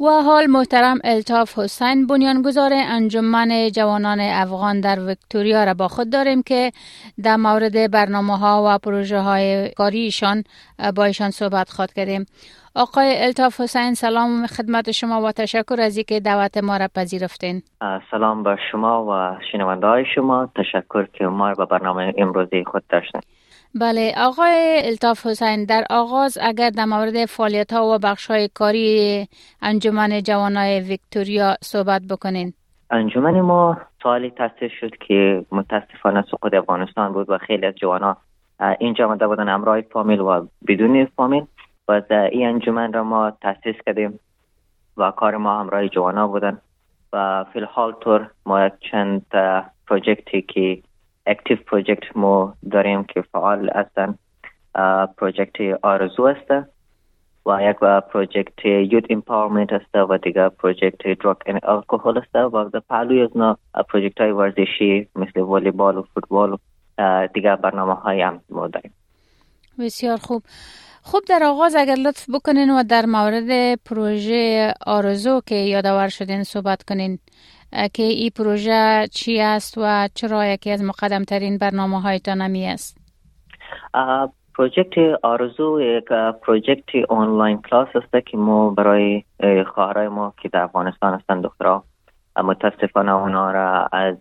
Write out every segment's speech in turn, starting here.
و حال محترم الطاف حسین بنیانگذار انجمن جوانان افغان در ویکتوریا را با خود داریم که در مورد برنامه ها و پروژه های کاریشان با ایشان صحبت خواد کردیم. آقای الطاف حسین سلام خدمت شما و تشکر از اینکه دعوت ما را پذیرفتین. سلام بر شما و شنونده های شما. تشکر که ما به برنامه امروزی خود داشتیم بله آقای الطاف حسین در آغاز اگر در مورد فعالیت ها و بخش های کاری انجمن جوانای ویکتوریا صحبت بکنین. انجمن ما سالی تاسیس شد که متاسفانه سقوط افغانستان بود و خیلی از جوانا اینجا آمده بودن امرای فامیل و بدون فامیل. و این انجمن را ما تاسیس کردیم و کار ما همراه جوانا بودن و فی الحال طور ما یک چند project ی که active project ما داریم که فعال هستن. project آرزو است و یک project youth empowerment است و دیگه project drug and alcohol است و در پهلوی ازونا project های ورزشی مثل والیبال و فوتبال و دیگه برنامه های هم ما داریم. بسیار خوب. خوب در آغاز اگر لطف بکنین و در مورد پروژه آرزو که یادآور شدین صحبت کنین. که این پروژه چی است و چرا یکی از مقدم ترین برنامه هایتان همی است پروژکت آرزو یک پروژکت آنلاین کلاس است که ما برای خواهرای ما که در افغانستان هستند دخترها متاسفانه اونا را از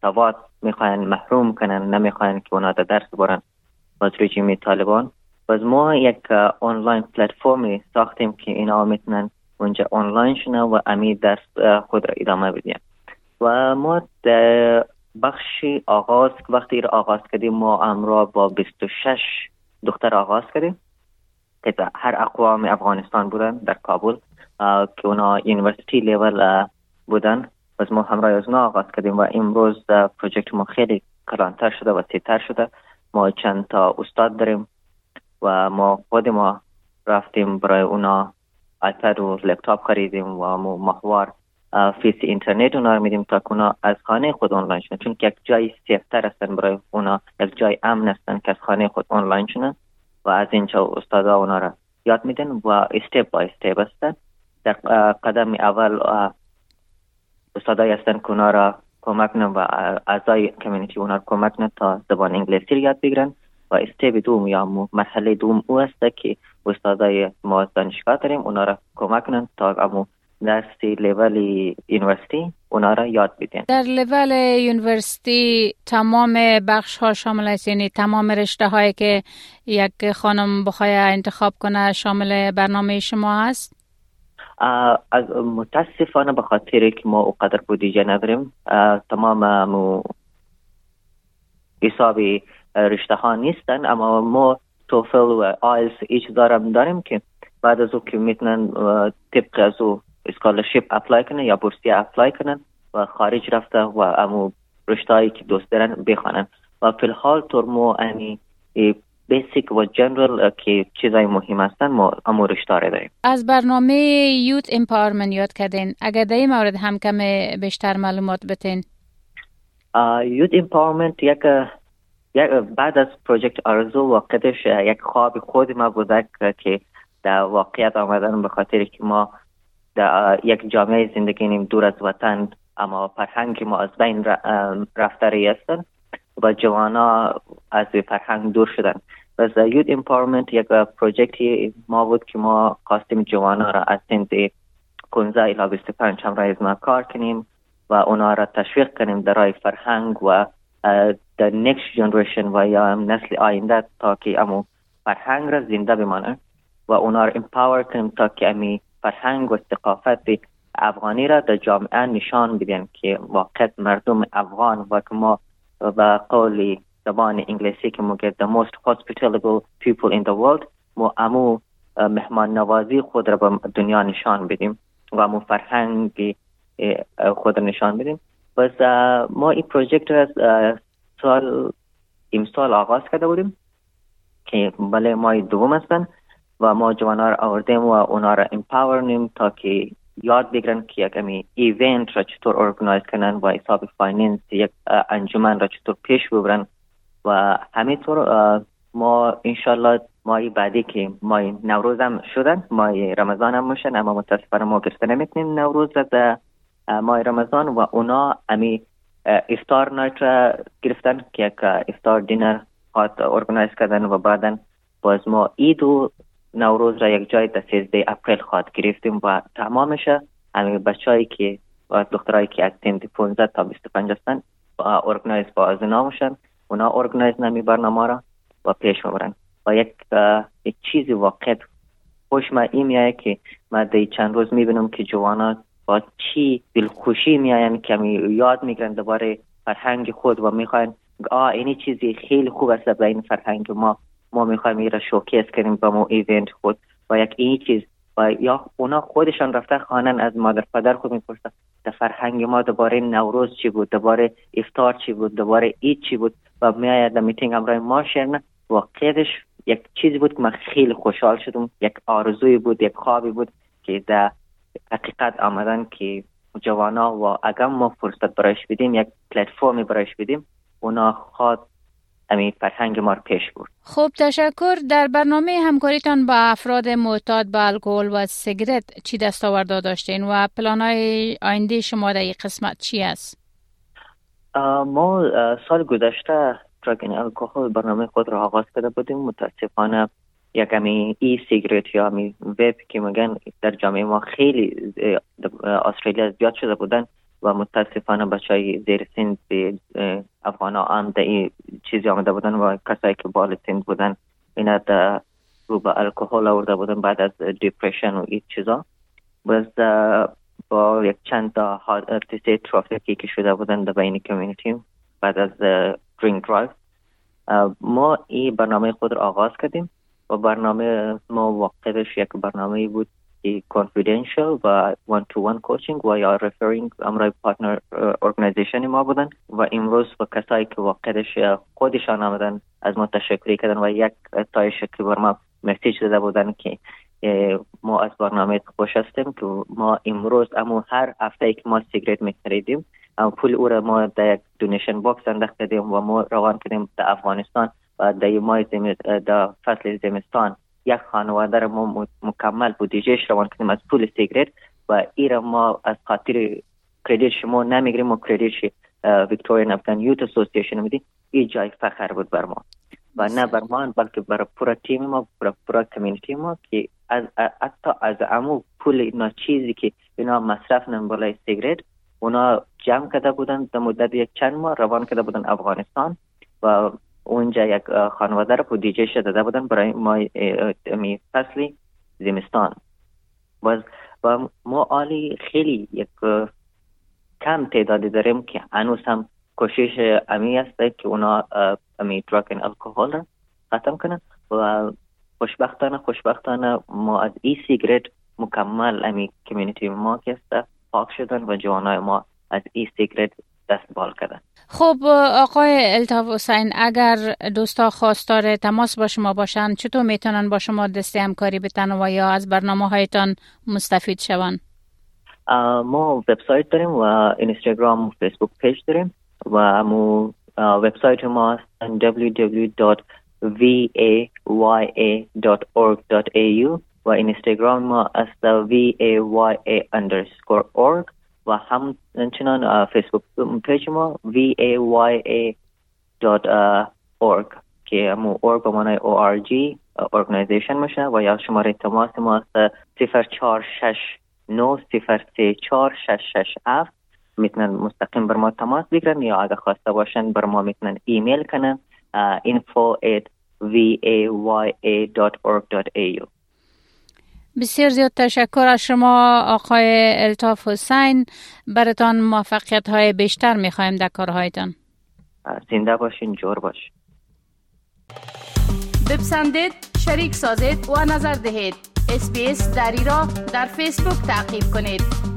سواد می‌خواین محروم کنن نمی‌خواین که اونا در درس برن از رژیم طالبان. و ما یک آنلاین پلتفرمی ساختیم که اینا می‌تونن اونجا آنلاین شنه و امی درس خود را ادامه بدیم. و ما در بخش آغاز وقتی را آغاز کردیم ما امرا با 26 دختر آغاز کردیم که هر اقوام افغانستان بودن در کابل که اونا university level بودن. و ما همراه از آغاز کردیم و امروز project ما خیلی کلانتر شده و safe تر شده. ما چند تا استاد داریم و ما خود ما رفتیم برای اونا iPad و لپتاپ خریدیم و ماهوار فیس اینترنت اونا میدیم تا اونا از خانه خود آنلاین شنن چون یک جای safe تر هستن برای اونا یک جای امن هستن که از خانه خود آنلاین شنن و از اینجا استادا اونا را یاد میدن و step by step هستن. در قدم اول استادای هستن که اونا را کمک و اعضای community اونا را کمک تا زبان انگلیسی یاد بگیرن. و step دوم یا مرحله دوم او است که استادای ما دانشگاه داریم. اونا را کمک کنن تا امو درسی level university اونا را یاد بدین. در level university تمام بخش ها شامل است. یعنی تمام رشته هایی که یک خانم بخواه انتخاب کنه شامل برنامه شما هست از متاسفانه به خاطر که ما اقدر بودیجه نداریم تمام مو حسابی رشته ها نیستن اما ما TOEFL و آیلز ایچ دارم داریم که بعد از او که می‌تونن طبق از او scholarship apply کنن یا بورسیه apply کنن و خارج رفته و امو رشتهایی که دوست دارن بخوانن. و فی الحال ترمو انی basic و general که چیزای مهم هستن ما امو رشته داریم. از برنامه youth empowerment یاد کردین. اگر در این مورد هم کم بیشتر معلومات بتین. youth empowerment یک بعد از project آرزو واقعش یک خواب خود ما بوده که در واقعیت آمدن به خاطر که ما در یک جامعه زندگی نیم دور از وطن اما فرهنگ ما از بین رفته هستن و جوانا از فرهنگ دور شدن. و youth empowerment یک project ی ما بود که ما خواستیم جوانا را از سن 15 الی 25 هم از ما کار کنیم و اونا را تشویق کنیم در رای فرهنگ و در next generation و یا نسل آینده تا که امو فرهنگ را زنده بمانه و اونا را امپاور کنیم تا که امی فرهنگ و ثقافت افغانی را در جامعه نشان بدین که واقع مردم افغان و که ما و قول زبان انگلیسی که موگه the most hospitable people in the world. ما امو مهمان نوازی خود را به دنیا نشان بدیم و امو فرهنگ خود را نشان بدیم پس ما این project را سال امسال آغاز کرده بودیم که بله مای دوم هستن و ما جوانا را آوردیم و اونا را empower تا که یاد بگیرن که یک امی event را چطور organise کنن و حساب finance یک انجمن را چطور پیش ببرن و همینطور ما انشالله مای بعدی که مای نوروز هم شدن مای رمضان هم میشن اما متاسفانه ما گرفته نمی‌تونیم نوروز را مای رمضان و اونا امی افطار night را گرفتن که یک افطار dinner خواهد organise کردن و بعدا باز ما عید و نوروز را یک جای در 13 اپریل خواهد گرفتیم و تمامش همین بچه‌ای که و دخترایی که از سن 15 تا 25 هستن organise با از میشن. اونا organise نمی برنامه را و پیش می‌برن و یک یک چیزی واقع خوش ما این که ما دی چند روز می‌بینم که جوانات با چی دلخوشی میاین که یاد می‌گیرن دوباره فرهنگ خود و می‌خواین آه اینی چیزی خیلی خوب است به این فرهنگ ما. ما می‌خوایم این را showcase کنیم با مو event خود. و یک این چیز. و یا اونا خودشان رفته خانن از مادر پدر خود می‌پرسن در فرهنگ ما دوباره نوروز چی بود؟ دوباره افطار چی بود؟ دوباره عید چی بود؟ و میآید در میتینگ همراه ما شرنه واقعیتش یک چیزی بود که من خیلی خوشحال شدم. یک آرزوی بود یک خوابی بود که در حقیقت آمدن که جوانا و اگر ما فرصت برایش بدیم یک پلتفرمی برایش بدیم اونا خواد همین فرهنگ ما رو پیش برد. خب تشکر. در برنامه همکاریتان با افراد معتاد به الکل و سیگرت چی دستاورده داشتین و پلان های آینده شما در این قسمت چی است؟ ما سال گذشته دراگ الکل برنامه خود را آغاز کرده بودیم. متاسفانه یک کمی ای سیگرت یا می ویب که میگن در جامعه ما خیلی استرالیا زیاد شده بودن و متاسفانه بچه های زیر سن افغان هم در این چیزی آمده بودن و کسایی که بال سن بودن اینا در رو به الکل آورده بودن بعد از دیپریشن و این چیزا. باز با یک چند تا حادثه ترافیکی که شده بودن در بین community بعد از drink drive ما این برنامه خود را آغاز کردیم. و برنامه ما واقعش یک برنامه بود confidential و one to one coaching و یا referring امرای partner organisation ما بودن و امروز و کسایی که واقعش خودشان آمدن از ما تشکری کردن و یک تای شکلی بر ما message داده بودن که ما از برنامه خوش هستیم که ما امروز اما هر هفته که ما سیگریت میخریدیم پول او را ما در یک donation box انداخت کردیم و ما روان کردیم در افغانستان. در ماه در فصل زمستان یک خانواده را ما مکمل بودیجهش روان کنیم از پول سیگرت و ای ما از خاطر credit شما نمی‌گیریم. و credit Victorian Afghan Youth Association میدیم این جای فخر بود بر ما. و نه بر ما بلکه بر پورا تیم ما بر پورا کمیونیتی ما که از حتی از امو پول اینا چیزی که اینا مصرف نم بالای سیگرت اونا جمع کرده بودن. در مدت یک چند ماه روان کرده بودن افغانستان. و اونجا یک خانواده رو بودیجه داده بودن برای ما می فصلی زمستان. باز و ما آلی خیلی یک کم تعدادی داریم که هنوز هم کوشش امی است که اونا امی دراگ الکل ختم کنن و خوشبختانه خوشبختانه ما از ای سیگرت مکمل امی کمیونیتی ما که است پاک شدن و جوانای ما از ای سیگرت دستبال کردن. خب آقای التاف حسین اگر دوستا خواستار تماس با شما باشن چطور می‌تونن با شما دستی همکاری بتن و یا از برنامه هایتان مستفید شون ما وبسایت داریم و اینستاگرام و Facebook page داریم و مو وبسایت ما www.vaya.org.au و اینستاگرام ما است vaya underscore org. و همچنان Facebook page ما vaya.org که همون org به معنی org organisation میشه و یا شماره تماس ما است 0469 034667 می‌تونن مستقیم بر ما تماس بگیرن یا اگر خواسته باشن بر ما می‌تونن ایمیل کنن info at vaya.org.au بسیار زیاد تشکر از شما آقای الطاف حسین. براتان موفقیت های بیشتر می‌خوایم در کارهایتان. زنده باشین جور باش. بپسندید شریک سازید و نظر دهید. اسپیس دری را در فیسبوک تعقیب کنید.